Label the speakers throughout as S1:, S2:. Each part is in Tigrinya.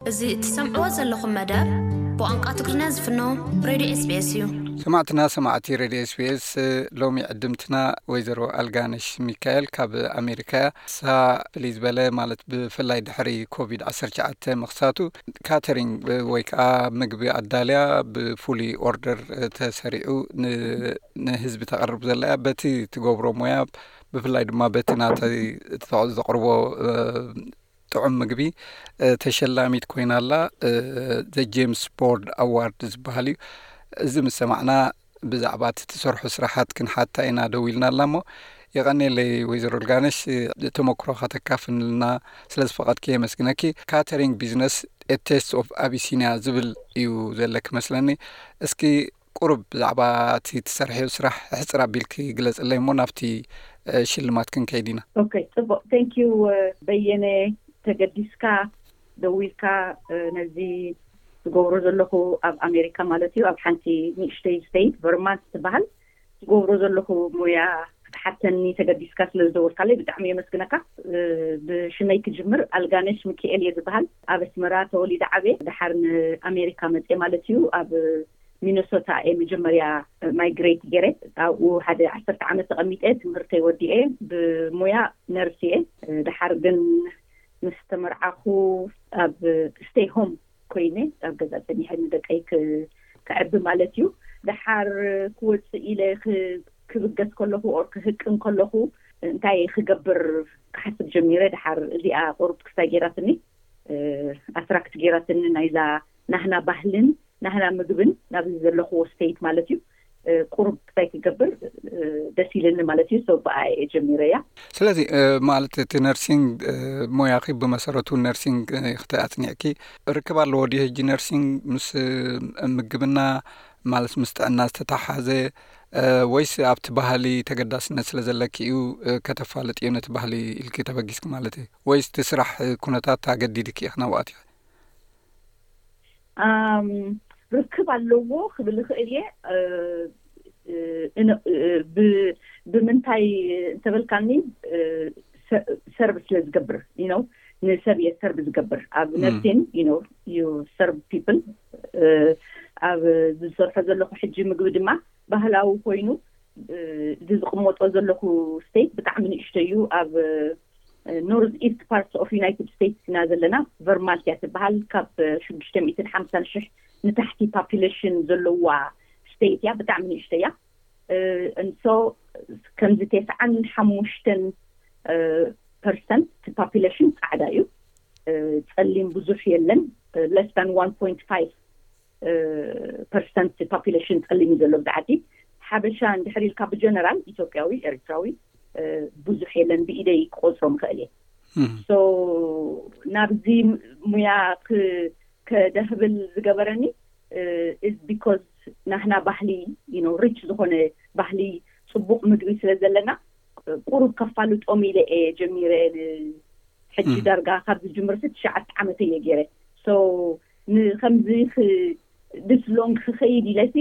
S1: እዚ እትሰምዕዎ ዘለኹም መደብ ብቋንቋ ትግርኛ ዝፍኖ ሬድዮ ኤስቤስ እዩ።
S2: ሰማዕትና ሰማዕቲ ሬድዮ ኤስቤስ ሎሚ ዕድምትና ወይዘሮ ኣልጋነሽ ሚካኤል ካብ ኣሜሪካ እያ ሳ ፍልይ ዝበለ ማለት ብፍላይ ድሕሪ ኮቪድ ዓሰርተ ሸዓተ ምኽሳቱ ካተሪንግ ወይ ከዓ ምግቢ ኣዳልያ ብፍሉይ ኦርደር ተሰሪዑ ንህዝቢ ተቐርብ ዘላ እያ በቲ ትገብሮ ሞያ ብፍላይ ድማ በቲ ናተይ እትፈዕል ዘቕርቦ ጥዑም ምግቢ ተሸላሚት ኮይና ኣላ ዘ ጀምስ ቦርድ ኣዋርድ ዝበሃል እዩ እዚ ምስ ሰማዕና ብዛዕባ እቲ ትሰርሑ ስራሓት ክንሓታ ኢና ደው ኢልና ኣላ እሞ የቐኔለይ ወይዘሮ ልጋነሽ ተመክሮ ከተካፍንልና ስለ ዝፈቐድኪ የመስግነኪ ካተሪንግ ቢዝነስ ቴስት ኦፍ ኣቢሲኒያ ዝብል እዩ ዘለኪ መስለኒ እስኪ ቁሩብ ብዛዕባ እቲ እትሰርሕዮ ስራሕ ሕጽር ኣቢልኪ ግለጽለይ እሞ ናብቲ ሽልማት ክንከይድ ኢና።
S3: ኦከይ ጽቡቅ Thank you በየነ ተገዲስካ ደዊልካ ነዚ ዝገብሮ ዘለኹ ኣብ ኣሜሪካ ማለት እዩ ኣብ ሓንቲ ንእሽተይ State Vermont ትበሃል ዝገብሮ ዘለኹ ሞያ ክትሓተኒ ተገዲስካ ስለ ዝደወልካለይ ብጣዕሚ የመስግነካ ብሽመይ ክጅምር ኣልጋነሽ ምኪኤል እየ ዝብሃል። ኣብ ኣስመራ ተወሊደ ዓብየ። ደሓር ንኣሜሪካ መጽየ ማለት እዩ። ኣብ ሚነሶታ እየ መጀመርያ ማይግረይት ገይረ። ኣብኡ ሓደ ዓሰርተ ዓመት ተቐሚጠ ትምህርተይ ወዲኤ። ብሙያ ነርስ እየ። ደሓር ግን ምስ ተመርዓኹ ኣብ ስተይ ሆም ኮይነ፣ ኣብ ገዛ ጸኒሐ ንደቀይ ከዕቢ ማለት እዩ። ደሓር ክወጽእ ኢለ ክ። ክብገስ ከለኹ or ክህቅን ከለኹ እንታይ ክገብር ክሓስብ ጀሚረ ደሓር እዚኣ ቁሩብ ክስታይ ጌራትኒ ኣትራክት ጌራትኒ ናይዛ ናህና ባህልን ናህና ምግብን ናብዚ ዘለኹዎ ስተይት ማለት እዩ ቁሩብ ክስታይ ክገብር ደስ ኢልኒ ማለት እዩ ሰው ብኣ እየ ጀሚረያ
S2: ስለዚ ማለት እቲ ነርሲንግ ሞያኺ ብመሰረቱ ነርሲንግ ክተ ኣጽኒዕኪ ርክብ ኣለዎ ዲ ህጂ ነርሲንግ ምስ ምግብና ማለት ምስ ጥዕና ዝተተሓዘ ወይስ ኣብቲ ባህሊ ተገዳስነት ስለ ዘለኪ እዩ ከተፋልጥዮ ነቲ ባህሊ ኢልኪ ተበጊስኪ ማለት እዩ ወይስ እቲ ስራሕ ኩነታት ኣገዲድኪ ኢኺ ናብኡ ኣትኺ?
S3: ርክብ ኣለዎ ክብል እኽእል እየ ብምንታይ እንተበልካኒ ሰርቭ ስለ ዝገብር ንሰብ እየ ሰርቭ ዝገብር ኣብ ነርሲን ዩ ሰርቭ ፒፕል ኣብ ዝሰርሖ ዘለኹ ሕጂ ምግቢ ድማ ባህላዊ ኮይኑ እዚ ዝቕመጦ ዘለኹ ስቴት ብጣዕሚ ንእሽቶ እዩ ኣብ ኖርዝ ኢስት ፓርት ኦፍ ዩናይትድ ስቴትስ ኢና ዘለና ቨርማንት እያ ትበሃል ካብ ሽዱሽተ ሚእትን ሓምሳን ሽሕ ንታሕቲ ፓፑሌሽን ዘለዋ ስቴት እያ ብጣዕሚ ንእሽቶ እያ እንሶ ከምዚ ቴስዓን ሓሙሽተን ፐርሰንት እቲ ፓፕለሽን ፃዕዳ እዩ ፀሊም ብዙሕ የለን ለስ ዳን ዋን ፖይንት ፋይቭ ፐርሰንት ፓፕለሽን ፀሊም እዩ ዘሎ ብዚ ዓዲ ሓበሻ እንድሕር ኢልካ ብጀነራል ኢትዮጵያዊ ኤርትራዊ ብዙሕ የለን ብኢደይ ክቆፅሮ ምኽእል እየ ሶ ናብዚ ሙያ ከደህብል ዝገበረኒ ኢዝ ቢኮዝ ቢያንስ ናህና ባህሊ you know rich ዝኾነ ባህሊ ጽቡቅ ምግቢ ስለ ዘለና ቁሩብ ከፋልጦም ኢለ እየ ጀሚረ ን ሕጂ ዳርጋ ካብ ዝጅምርሲ ትሽዓተ ዓመተይ እየ ጌረ so ንከምዚ ክ this long ክከይድ ኢለሲ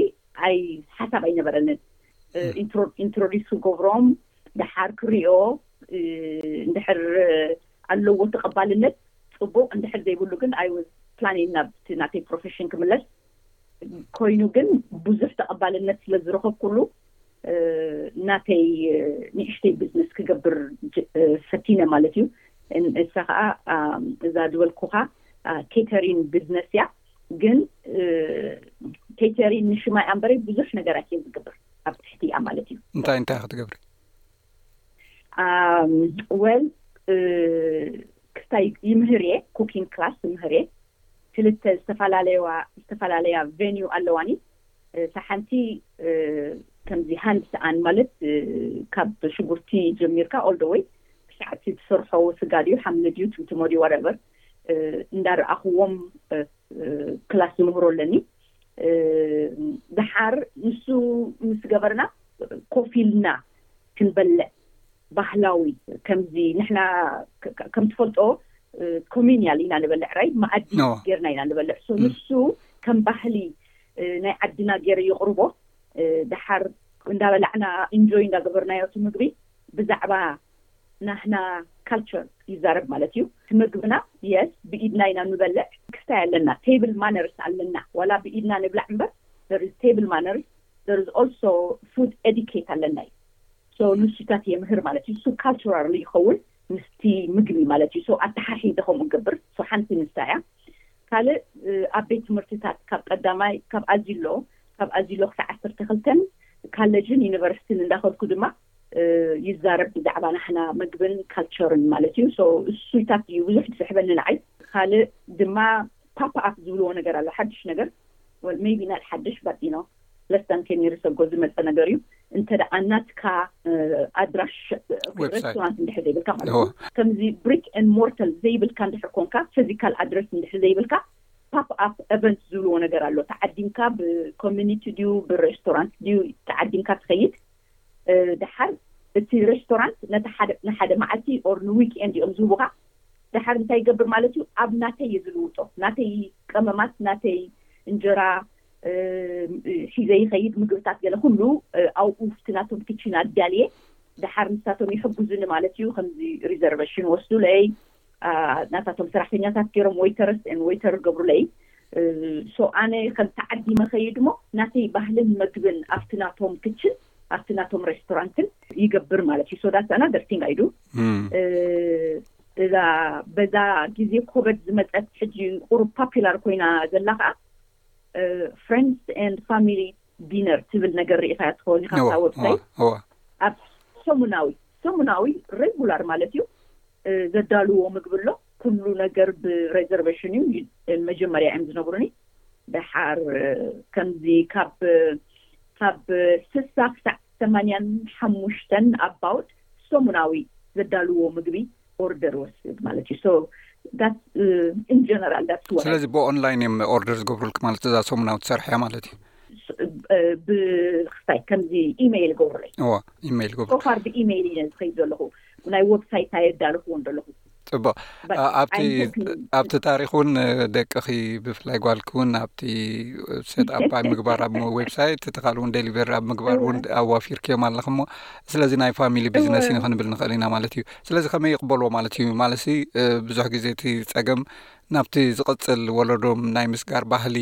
S3: ኣይ ሓሳብ ኣይነበረንን ኢንትሮ introduce ክገብሮም ደሓር ክሪኦ እንድሕር ኣለዎ ተቀባልነት ጽቡቅ እንድሕር ዘይብሉ ግን ኣይ was planning ናብቲ ናተይ ፕሮፌሽን ክምለስ ኮይኑ ግን ብዙሕ ተቐባልነት ስለ ዝረኸብኩሉ ናተይ ንእሽተይ ቢዝነስ ክገብር ፈቲነ ማለት እዩ። እሳ ከዓ እዛ ዝበልኩኻ ኬተሪን ቢዝነስ እያ። ግን ኬተሪን ንሽማ እያ እምበረይ ብዙሕ ነገራት እየ ዝገብር ኣብ ትሕቲ እያ ማለት እዩ።
S2: እንታይ እንታይ ክትገብሪ?
S3: ወል ክስታይ ይምህር እየ ኩኪንግ ክላስ ይምህር እየ። ክልተ ዝተፋላለዋ ዝተፋላለያ ቨንዩ ኣለዋኒ እታ ሓንቲ ከምዚ ሃንድ ስኣን ማለት ካብ ሽጉርቲ ጀሚርካ ኦል ደወይ ክሳዕ እቲ ትሰርሖ ስጋ ድዩ ሓምሊ ድዩ ትምትሞ ድዩ ዋትቨር እንዳረኣክዎም ክላስ ዝምህሮ ኣለኒ ደሓር ንሱ ምስ ገበርና ኮፍ ኢልና ክንበልዕ ባህላዊ ከምዚ ንሕና ከም ትፈልጦ ኮሚንያል ኢና ንበልዕ ራይ መኣዲ ጌርና ኢና ንበልዕ ሶ ንሱ ከም ባህሊ ናይ ዓድና ገይረ ይቕርቦ ደሓር እንዳበላዕና ኢንጆይ እንዳገበርናዮ እቲ ምግቢ ብዛዕባ ናህና ካልቸር ይዛረብ ማለት እዩ ትምግብና የስ ብኢድና ኢና ንበልዕ ክስታይ ኣለና ቴብል ማነርስ ኣለና ዋላ ብኢድና ንብላዕ እምበር there is table manners there is also food educate ኣለና እዩ so ንሱታት የምህር ማለት እዩ እሱ ካልቸራል ይኸውን ምስቲ ምግቢ ማለት እዩ so ኣተሓሒዘ ከምኡ ገብር so ሓንቲ ንሳ እያ ካልእ ኣብ ቤት ትምህርትታት ካብ ቀዳማይ ካብ ኣዚሎ ካብ ኣዚሎ ክሳዕ ዓሰርተ ክልተን ካለጅን ዩኒቨርሲቲን እንዳኸድኩ ድማ ይዛረብ ብዛዕባ ናህና ምግብን ካልቸርን ማለት እዩ so እሱይታት እዩ ብዙሕ ዝስሕበኒ ንዓይ ካልእ ድማ pop up ዝብልዎ ነገር ኣሎ ሓድሽ ነገር well maybe not ሓድሽ but you know less than ten years ago ዝመጸ ነገር እዩ እንተ ደኣ ናትካ ኣድራሽ ሬስቶራንት እንድሕር ዘይብልካ ማለት እዩ ከምዚ ብሪክ ን ሞርተል ዘይብልካ እንድሕር ኮንካ ፊዚካል ኣድረስ እንድሕር ዘይብልካ ፓፕ ኣፕ ኤቨንት ዝብልዎ ነገር ኣሎ ተዓዲምካ ብኮሚኒቲ ድዩ ብሬስቶራንት ድዩ ተዓዲምካ ትኸይድ ደሓር እቲ ሬስቶራንት ነቲ ሓደ ንሓደ መዓልቲ or ንዊክ ኤንድ እዮም ዝህቡኻ ደሓር እንታይ ይገብር ማለት እዩ ኣብ ናተይ እየ ዝልውጦ ናተይ ቀመማት ናተይ እንጀራ ሒዘ ይኸይድ ምግብታት ገለ ኩሉ ኣብኡ ኣብቲ ናቶም ኪቺን ኣዳልየ ደሓር ንሳቶም ይሕግዙኒ ማለት እዩ ከምዚ ሪዘርቨሽን ወስዱለይ ናታቶም ሰራሕተኛታት ገይሮም ወይተረስ ን ወይተር ዝገብሩለይ ሶ ኣነ ከም ተዓዲመ ከይድ እሞ ናተይ ባህልን መግብን ኣብቲ ናቶም ክችን ኣብቲ ናቶም ሬስቶራንትን ይገብር ማለት እዩ ሶ ዳትስ ኣናዘር ቲንግ ኣይዱ እዛ በዛ ግዜ ኮበድ ዝመፀት ሕጂ ቁሩብ ፓፒላር ኮይና ዘላ ከዓ ፍሬንድስ ን ፋሚሊ ዲነር ትብል ነገር ሪኢኻያ ትኸውን ኢኻ ኣብታ ወብሳይት ኣብ ሰሙናዊ ሰሙናዊ ሬጉላር ማለት እዩ ዘዳልዎ ምግቢ ኣሎ ኩሉ ነገር ብሬዘርቬሽን እዩ መጀመርያ እዮም ዝነግሩኒ ደሓር ከምዚ ካብ ካብ ስሳ ክሳዕ ሰማንያን ሓሙሽተን ኣባውት ሰሙናዊ ዘዳልዎ ምግቢ ኦርደር ወስድ ማለት እዩ ሶ
S2: ስለዚ ብኦንላይን እዮም ኦርደር ዝገብሩልክ ማለት እዛ ሰሙናዊ ትሰርሐ እያ ማለት እዩ
S3: ብክስታይ ከምዚ ኢመይል ገብሩለይ
S2: ኢመይል ገብሩ
S3: ሶፋር ብኢመይል ዩ ዝከይድ ዘለኹ ናይ ወብሳይት ኣየዳልክዎን ዘለኹ
S2: ፅቡቅ ኣብቲ ኣብቲ ታሪክ እውን ደቅኺ ብፍላይ ጓልኪ እውን ኣብቲ ሴት ኣባይ ምግባር ኣብ ወብሳይት እቲ ካል እውን ደሊቨሪ ኣብ ምግባር እውን ኣዋፊርክዮም ኣለኹ ሞ ስለዚ ናይ ፋሚሊ ቢዝነስ ዩ ክንብል ንኽእል ኢና ማለት እዩ ስለዚ ከመይ ይቕበልዎ ማለት እዩ ማለሲ ብዙሕ ግዜ እቲ ፀገም ናብቲ ዝቕፅል ወለዶም ናይ ምስጋር ባህሊ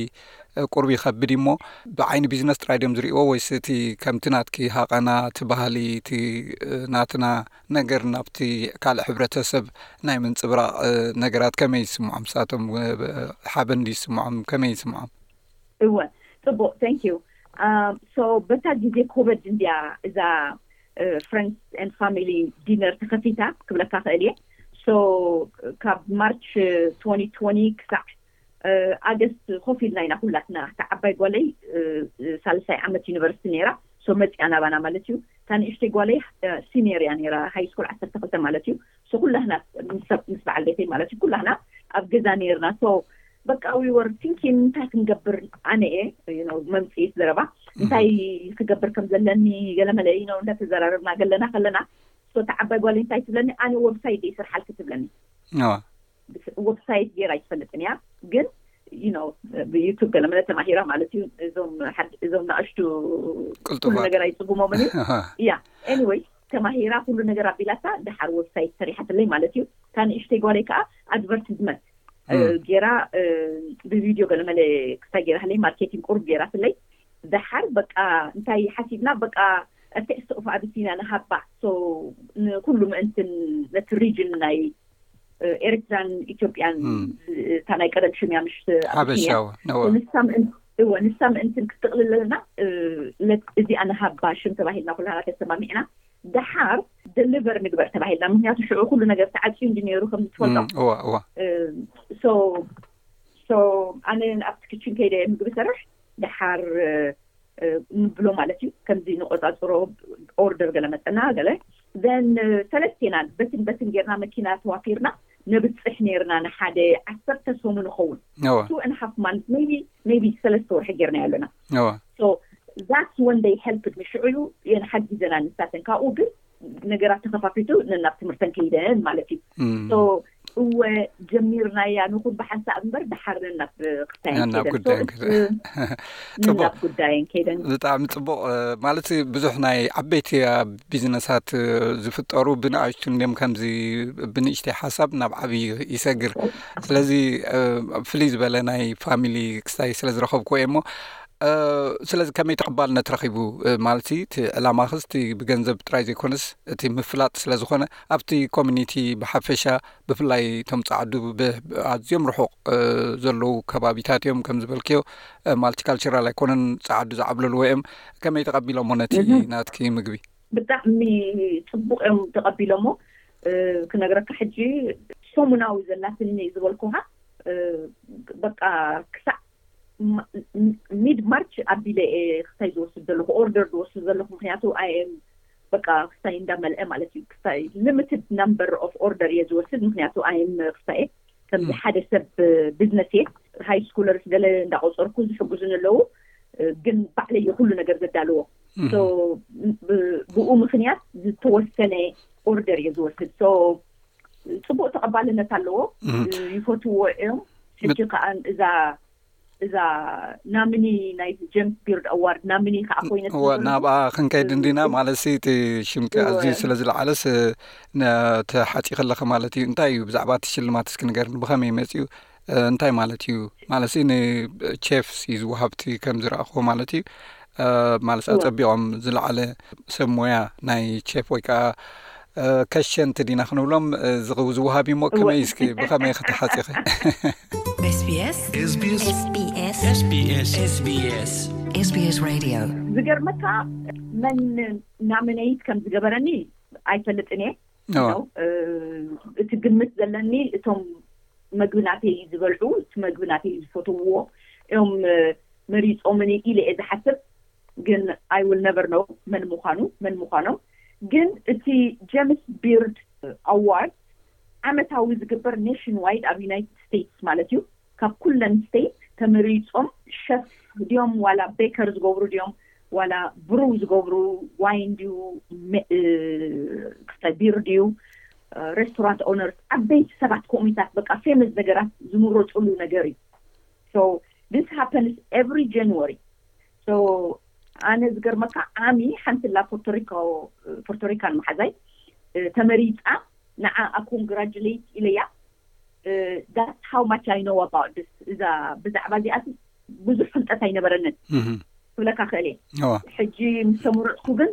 S2: ቁርብ ይከብድ እዩሞ ብዓይኒ ቢዝነስ ጥራይ ድም ዝሪእዎ ወይስ እቲ ከምቲ ናትኪ ሃቐና እቲ ባህሊ እቲ ናትና ነገር ናብቲ ካልእ ሕብረተሰብ ናይ ምንፅብራቕ ነገራት ከመይ ይስምዖም ንሳቶም ሓበን ዝስምዖም ከመይ ይስምዖም
S3: እወ ጽቡቅ thank you so በታ ግዜ ኮበድ እንድያ እዛ ፍረንድስ ኤንድ ፋሚሊ ዲነር ተኸፊታ ክብለካ ክእል እየ so ካብ ማርች 2020 ክሳዕ ኣገስት ኮፍ ኢልና ኢና ኩላትና እታ ዓባይ ጓለይ ሳልሳይ ዓመት ዩኒቨርሲቲ ነይራ ሶ መፅያ ናባና ማለት እዩ እታ ንእሽተይ ጓለይ ሲኒየር እያ ነይራ ሃይ ስኩል ዓሰርተ ክልተ ማለት እዩ ሶ ኩላህና ምስ በዓል ቤተይ ማለት እዩ ኩላህና ኣብ ገዛ ነርና ሶ በቃ ዊ ወር ቲንኪን እንታይ ክንገብር ኣነ እየ መምፅኢት ዘረባ እንታይ ክገብር ከም ዘለኒ ገለመለ ዩ ነው እንዳተዘራረብና ገለና ከለና ሶ እቲ ዓባይ ጓለይ እንታይ ትብለኒ ኣነ ወብሳይት እየ ስርሓልኪ ትብለኒ ወብሳይት ጌራ ኣይትፈልጥን እያ ግን ነው ብዩቱብ ገለመለ ተማሂራ ማለት እዩ እዞም እዞም ንኣሽቱ ኩሉ ነገር ኣይፅጉሞምን እዩ እያ ኤኒወይስ ተማሂራ ኩሉ ነገር ኣቢላታ ደሓር ወብሳይት ሰሪሓትለይ ማለት እዩ እታ ንእሽተይ ጓለይ ከኣ ኣድቨርትዝመት ጌራ ብቪድዮ ገለመለ ክስታይ ጌራትለይ ማርኬቲንግ ቁሩብ ጌራትለይ ደሓር በቃ እንታይ ሓሲብና በቃ ኣትሕዝትኡ ኣቢሲንያ ንሃባ ንኩሉ ምእንትን ነቲ ሪጅን ናይ ኤርትራን ኢትዮጵያን እታ ናይ ቀደም ሽምያ ምሽ እወ ንሳ ምእንትን ክትጥቕልለና እዚኣ ንሃባ ሽም ተባሂልና ኩላና ተሰማሚዕና ደሓር ደሊቨር ንግበር ተባሂልና ምክንያቱ ሽዑ ኩሉ ነገር ተዓፅዩ እንዲ ነይሩ ከም ዝትፈልጦ ኣነ ኣብቲ ክችን ከይደ ምግቢ ሰርሕ ደሓር ንብሎ ማለት እዩ ከምዚ ንቆፃፅሮ ኦርደር ገለ መፀና ገለ ዘን ሰለስቴናን በትን በትን ጌርና መኪና ተዋፊርና ነብጽሕ ኔርና ንሓደ ዓሰርተ ሰሙን ይኸውን እወ two and half months maybe maybe ሰለስተ ወርሒ ጌርናዮ ኣለና እወ so that's when they helped me ሽዑ እዩ የን ሓጊዘና ንሳተን ካብኡ ግን ነገራት ተኸፋፊቱ ነናብ ትምህርተን ከይደን ማለት እዩ እም፣ so እወ ጀሚርናያ ንኹን ብሓንሳእ እምበር ድሓር ናብ
S2: ክታየን ናብ ጉዳየን
S3: ፅቡቅ ጉዳየን ከይደን
S2: ብጣዕሚ ፅቡቅ ማለት ብዙሕ ናይ ዓበይቲ ቢዝነሳት ዝፍጠሩ ብንኣሽቱ እንዲም ከምዚ ብንእሽተ ሓሳብ ናብ ዓብዪ ይሰግር ስለዚ ፍልይ ዝበለ ናይ ፋሚሊ ክስታይ ስለ ዝረከብኩ ወየ እሞ ስለዚ ከመይ ተቐባልነት ረኪቡ ማለት እቲ ዕላማ ክስቲ ብገንዘብ ጥራይ ዘይኮነስ እቲ ምፍላጥ ስለዝኾነ ኣብቲ ኮሚኒቲ ብሓፈሻ ብፍላይ እቶም ፃዓዱ ኣዝዮም ርሑቕ ዘለዉ ከባቢታት እዮም ከም ዝበልክዮ ማልቲካልቸራል ኣይኮነን ፃዓዱ ዝዓብለልዎ እዮም ከመይ ተቐቢሎሞ ነቲ ናትኪ ምግቢ
S3: ብጣዕሚ ፅቡቅ እዮም ተቀቢሎሞ ክነግረካ ሕጂ ሰሙናዊ ዘላትኒ ዝበልኩካ በቃ ክሳዕ ሚድ ማርች ኣቢለ እየ ክስታይ ዝወስድ ዘለኹ ኦርደር ዝወስድ ዘለኹ ምኽንያቱ ኣይ ኤም በቃ ክስታይ እንዳ መልዐ ማለት እዩ ክስታይ ሊሚትድ ናምበር ኦፍ ኦርደር እየ ዝወስድ ምኽንያቱ ኣይ ኤም ክስታየ ከምዚ ሓደ ሰብ ቢዝነስ እየ ሃይ ስኩለርስ ገለ እንዳቆፀርኩ ዝሕግዙኒ ኣለዉ ግን ባዕለ እየ ኩሉ ነገር ዘዳልዎ ብኡ ምኽንያት ዝተወሰነ ኦርደር እየ ዝወስድ ፅቡቅ ተቀባልነት ኣለዎ ይፈትዎ እዮም ሕጂ ከዓ እዛ እዛ ናምኒ ናይ ጀምስ ቢርድ ኣዋርድ ናምኒ ከዓ ኮይነት
S2: ናብኣ ክንከይድ እንዲና ማለት ሲ እቲ ሽምኪ ኣዝዩ ስለ ዝለዓለስ እቲ ሓፂ ከለኺ ማለት እዩ እንታይ እዩ ብዛዕባ እቲ ሽልማት እስኪ ንገርኒ ብኸመይ መፅኡ እንታይ ማለት እዩ ማለት ንቸፍስ እዩ ዝወሃብቲ ከም ዝረእኹ ማለት እዩ ማለት ኣፀቢቖም ዝለዓለ ሰብ ሞያ ናይ ቸፍ ወይ ከዓ ከሸንቲ ዲና ክንብሎም ዝውሃብ እዩሞ ከመይ ስኪ ብኸመይ ክተሓፂኺ
S3: ዝገርመካ መን ናመነይት ከም ዝገበረኒ ኣይፈልጥን እየ እቲ ግምት ዘለኒ እቶም መግቢ ናተይ ዝበልዑ እቲ መግቢ ናተይ ዝፈትውዎ እዮም መሪፆምኒ ኢለ እየ ዝሓስብ ግን ኣይ ዊል ነቨር ኖው መን ምዃኑ መን ምዃኖም ግን እቲ ጀምስ ቢርድ ኣዋርድ ዓመታዊ ዝግበር ኔሽን ዋይድ ኣብ ዩናይትድ ስቴትስ ማለት እዩ ካብ ኩለን ስቴት ተመሪጾም ሸፍ ድዮም ዋላ ቤከር ዝገብሩ ድዮም ዋላ ብሩው ዝገብሩ ዋይን ድዩ ክስታይ ቢር ድዩ ሬስቶራንት ኦነርስ ዓበይቲ ሰባት ኮሚታት በቃ ፌመስ ነገራት ዝምረጽሉ ነገር እዩ ሶ ዲስ ሃፐንስ ኤቭሪ ጀንዋሪ So ኣነ ዝገርመካ ዓሚ ሓንቲላ ፖርቶሪኮ ፖርቶሪካን መሓዛይ ተመሪጻ ንዓኣ ኮንግራጁሌት ኢለያ ዳትስ ሃው ማች ኣይ ኖው ኣባውት ዲስ እዛ ብዛዕባ እዚኣስ ብዙሕ ፍልጠት ኣይነበረንን ክብለካ ክእል እየ ሕጂ ምስ ተመረጽኩ ግን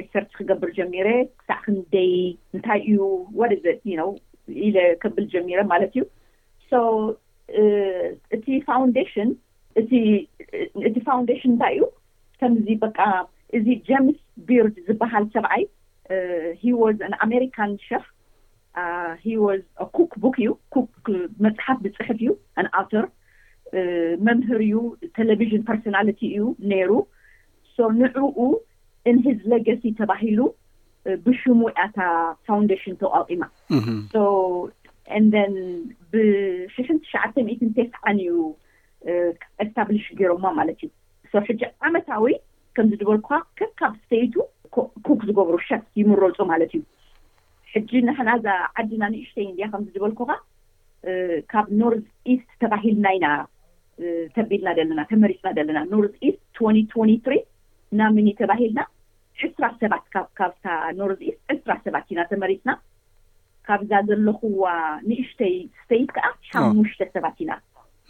S3: ሪሰርች ክገብር ጀሚረ ክሳዕ ክንደይ እንታይ እዩ ወደ ነው ኢለ ከብል ጀሚረ ማለት እዩ እቲ ፋውንዴሽን እቲ እቲ ፋውንዴሽን እንታይ እዩ ከምዚ በቃ እዚ ጀምስ ቢርድ ዝበሃል ሰብኣይ ሂ ወዝ ኣን ኣሜሪካን ሸፍ ሂ ወዝ ኣ ኩክ ቡክ እዩ ኩክ መፅሓፍ ዝፅሕፍ እዩ ኣን ኣውተር መምህር እዩ ቴሌቪዥን ፐርሶናሊቲ እዩ ነይሩ ሶ ንዕኡ ን ሂዝ ሌጋሲ ተባሂሉ ብሽሙ እያ እታ ፋውንደሽን ተቋቂማ so and then ብሽሕን ትሽዓተ ሚእትን ቴስዓን እዩ ኤስታብሊሽ ገይሮማ ማለት እዩ so ሕጂ ዓመታዊ ከምዚ ዝበልኩካ ከካብ ስተይቱ ኩክ ዝገብሩ ሸፍ ይምረፁ ማለት እዩ ሕጂ ንሕና እዛ ዓድና ንእሽተይ እንድያ ከምዚ ዝበልኩካ ካብ ኖርዝ ኢስት ተባሂልና ኢና ተቢልና ዘለና ተመሪፅና ዘለና ኖርዝ ኢስት 2023 ናምኒ ተባሂልና ዕስራ ሰባት ካብ ካብታ ኖርዝ ኢስት ዕስራ ሰባት ኢና ተመሪጽና ካብዛ ዘለኹዋ ንእሽተይ ስተይት ከኣ ሓሙሽተ ሰባት ኢና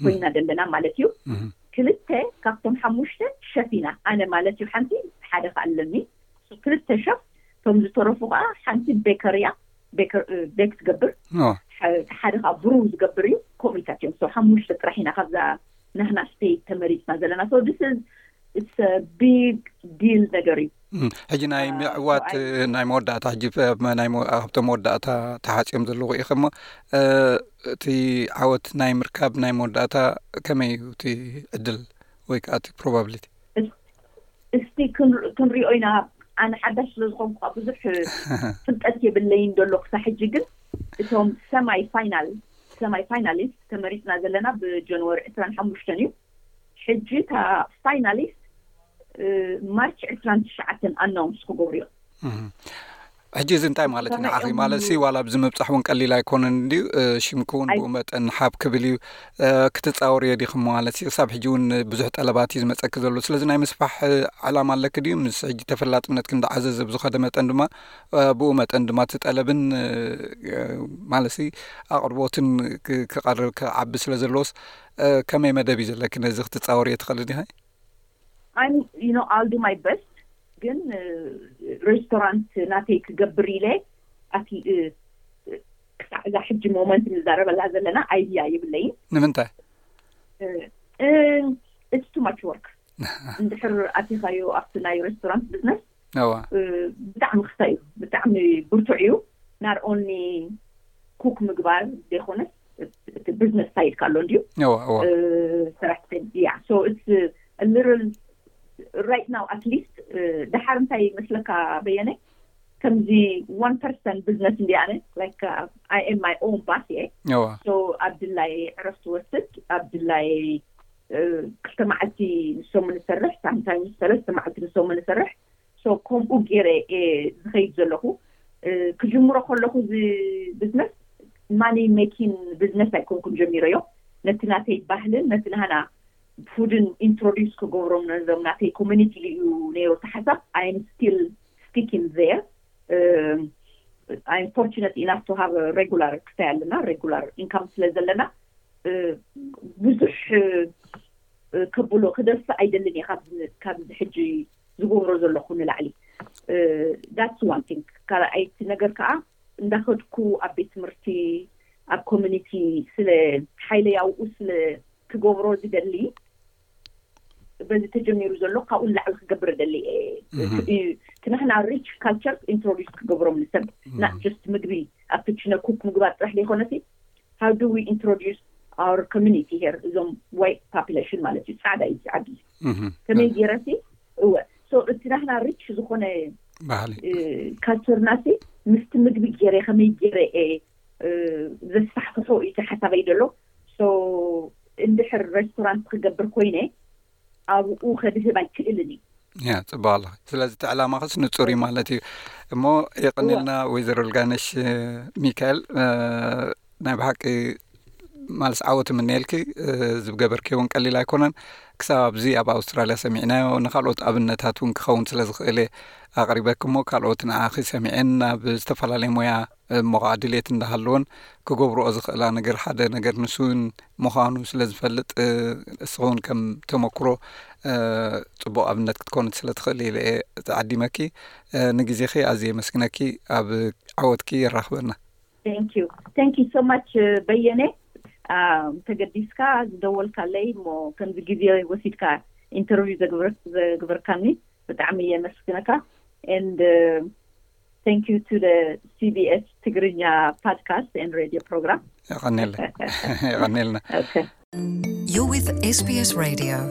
S3: ኮይና ዘለና ማለት እዩ ክልተ ካብቶም ሓሙሽተ ሸፍ ኢና ኣነ ማለት እዩ ሓንቲ ሓደ ከኣ ኣለኒ ክልተ ሸፍ እቶም ዝተረፉ ከኣ ሓንቲ ቤከር እያ ቤክ ትገብር ሓደ ከኣ ብሩው ዝገብር እዩ ከምኡታት እዮም ሓሙሽተ ጥራሕ ኢና ካብዛ ናህና ስተይት ተመሪጽና ዘለና ሶ ዲስ
S2: ሕጂ ናይ ምዕዋት ናይ መወዳእታ ሕጂ ኣብቶ መወዳእታ ተሓፂኦም ዘለኹ ኢኸ እሞ እቲ ዓወት ናይ ምርካብ ናይ መወዳእታ ከመይ እዩ እቲ ዕድል ወይ ከዓ እቲ ፕሮባብሊቲ
S3: እስቲ ክንሪኦ ኢና ኣነ ሓዳሽ ስለ ዝኾን ኳ ብዙሕ ፍልጠት የብለይን ዘሎ ክሳ ሕጂ ግን እቶም ሰማይ ፋይናል ሰማይ ፋይናሊስት ተመሪፅና ዘለና ብጀንዋሪ ዕስራን ሓሙሽተን እዩ ሕጂ እታ ፋይናሊስት ማርች ዕስራን ትሽዓተን ኣናውንስ ክገብሩ እዮም
S2: ሕጂ እዚ እንታይ ማለት እዩ ንዓኺ ማለት ሲ ዋላ ኣብዚ ምብፃሕ እውን ቀሊል ኣይኮነን እንድዩ ሽምኪ እውን ብኡ መጠን ሓብ ክብል እዩ ክትፃወር እዮ ዲኹም ማለት እዩ ክሳብ ሕጂ እውን ብዙሕ ጠለባት እዩ ዝመፀኪ ዘሎ ስለዚ ናይ ምስፋሕ ዕላማ ኣለኪ ድዩ ምስ ሕጂ ተፈላጥነት ክንዲ ዓዘዝ ኣብ ዝኸደ መጠን ድማ ብኡ መጠን ድማ ትጠለብን ማለት ኣቕርቦትን ክቐርብ ክዓቢ ስለ ዘለዎስ ከመይ መደብ እዩ ዘለኪ ነዚ ክትፃወርዮ ትኽእሊ ዲኺ?
S3: ኣልዱ ማይ በስት ግን ሬስቶራንት ናተይ ክገብር ኢለ ኣቲ ክሳዕ እዛ ሕጂ ሞመንት ንዛረበላ ዘለና ኣይድያ ይብለይን
S2: ንምንታይ
S3: እቲ ቱ ማች ወርክ እንድሕር ኣቲኻዮ ኣብቲ ናይ ሬስቶራንት ብዝነስ እወ። ብጣዕሚ ክስታይ እዩ ብጣዕሚ ብርቱዕ እዩ ናር ኦንሊ ኩክ ምግባር ዘይኮነስ እቲ ቢዝነስ ሳይድ ካሎ እንድዩ እወ እወ ሰራሕተኛ ያ ሶ ኢትስ ሊትል ራይት ናው ኣትሊስት ደሓር እንታይ ይመስለካ በየነ ከምዚ ዋን ፐርሰን ቢዝነስ እንዲ ኣነ ላይክ ኣይ ኤም ማይ ኦን ባስ እየ እወ ሶ ኣብ ድላይ ዕረፍቲ ወስድ ኣብ ድላይ ክልተ መዓልቲ ንሰሙን እሰርሕ ሳምታይምስ ሰለስተ መዓልቲ ንሰሙን እሰርሕ ሶ ከምኡ ገይረ እየ ዝኸይድ ዘለኹ ክጅምሮ ከለኹ እዚ ብዝነስ ማኒ ሜኪን ብዝነስ ኣይኮንኩን ጀሚረዮ ነቲ ናተይ ባህልን ነቲ ናህና ፉድን ኢንትሮዲስ ክገብሮም ነዞም ናተይ ኮሚኒቲ እዩ ነይሩ እቲ ሓሳብ ኣይም ስቲል ስቲኪን ዘየር ኣይም ፎርቹነት ኢናፍ ቱ ሃቭ ሬጉላር ክሳይ ኣለና ሬጉላር ኢንካም ስለ ዘለና ብዙሕ ከብሎ ክደፍእ ኣይደልን እየ ካብዚ ሕጂ ዝገብሮ ዘለኹ ንላዕሊ ዳትስ ዋን ቲንግ ካልኣይቲ ነገር ከዓ እንዳኸድኩ ኣብ ቤት ትምህርቲ ኣብ ኮሚኒቲ ስለ ሓይለይ ኣብኡ ስለ ክገብሮ ዝደሊ በዚ ተጀሚሩ ዘሎ ካብኡ ንላዕሊ ክገብር እደሊ እቲ ናህና ሪች ካልቸር ኢንትሮዲስ ክገብሮም ንሰብ ናት ጀስት ምግቢ ኣብ ክችነ ኩክ ምግባር ጥራሕ ዘይኮነሲ ሃው ዱ ዊ ኢንትሮዲስ ኣር ኮሚኒቲ ሄር እዞም ዋይት ፖፕሌሽን ማለት እዩ ፃዕዳ እዩ ዓዲ ከመይ ገይረሲ እወ ሶ እቲ ናህና ሪች ዝኾነ
S2: ባህሊ
S3: ካልቸርናሲ ምስቲ ምግቢ ገይረ ከመይ ገይረ እየ ዘስፋሕፍሖ እዩ እቲ ሓሳበይ ደሎ so እንድሕር ሬስቶራንት ክገብር ኮይነ ኣብኡ ከድህብ ኣይክእልን እዩ።
S2: ያ ፅቡቅ ኣለኺ ስለዚ እቲ ዕላማኽስ ንፁር እዩ ማለት እዩ እሞ የቀኒልና ወይዘሮ ልጋነሽ ሚካኤል ናይ ብሓቂ ማለስ ዓወት ምንኤልኪ ዝገበርኪ እውን ቀሊል ኣይኮነን ክሳብ ኣብዚ ኣብ ኣውስትራልያ ሰሚዕናዮ ንካልኦት ኣብነታት እውን ክኸውን ስለ ዝኽእል ኣቅሪበኪ እሞ ካልኦት ንዓኺ ሰሚዐን ናብ ዝተፈላለዩ ሞያ እሞ ኸዓ ድሌት እንዳሃለወን ክገብርኦ ዝኽእላ ነገር ሓደ ነገር ንሱውን ምዃኑ ስለ ዝፈልጥ እስኸውን ከም ተመክሮ ፅቡቅ ኣብነት ክትኮን ስለ ትኽእል ኢለ እየ ተዓዲመኪ ንግዜኺ ኣዝ የመስግነኪ ኣብ ዓወትኪ የራኽበና
S3: ቴንኪዩ ቴንኪዩ ሶ ማች በየነ ተገዲስካ ዝደወልካለይ እሞ ከምዚ ግዜ ወሲድካ ኢንተርቪው ዘግብርካኒ ብጣዕሚ የመስግነካ ኤንድ thank you to the cbs tigrinya podcast and radio programme
S2: anianilna ok
S4: you're with sbs radio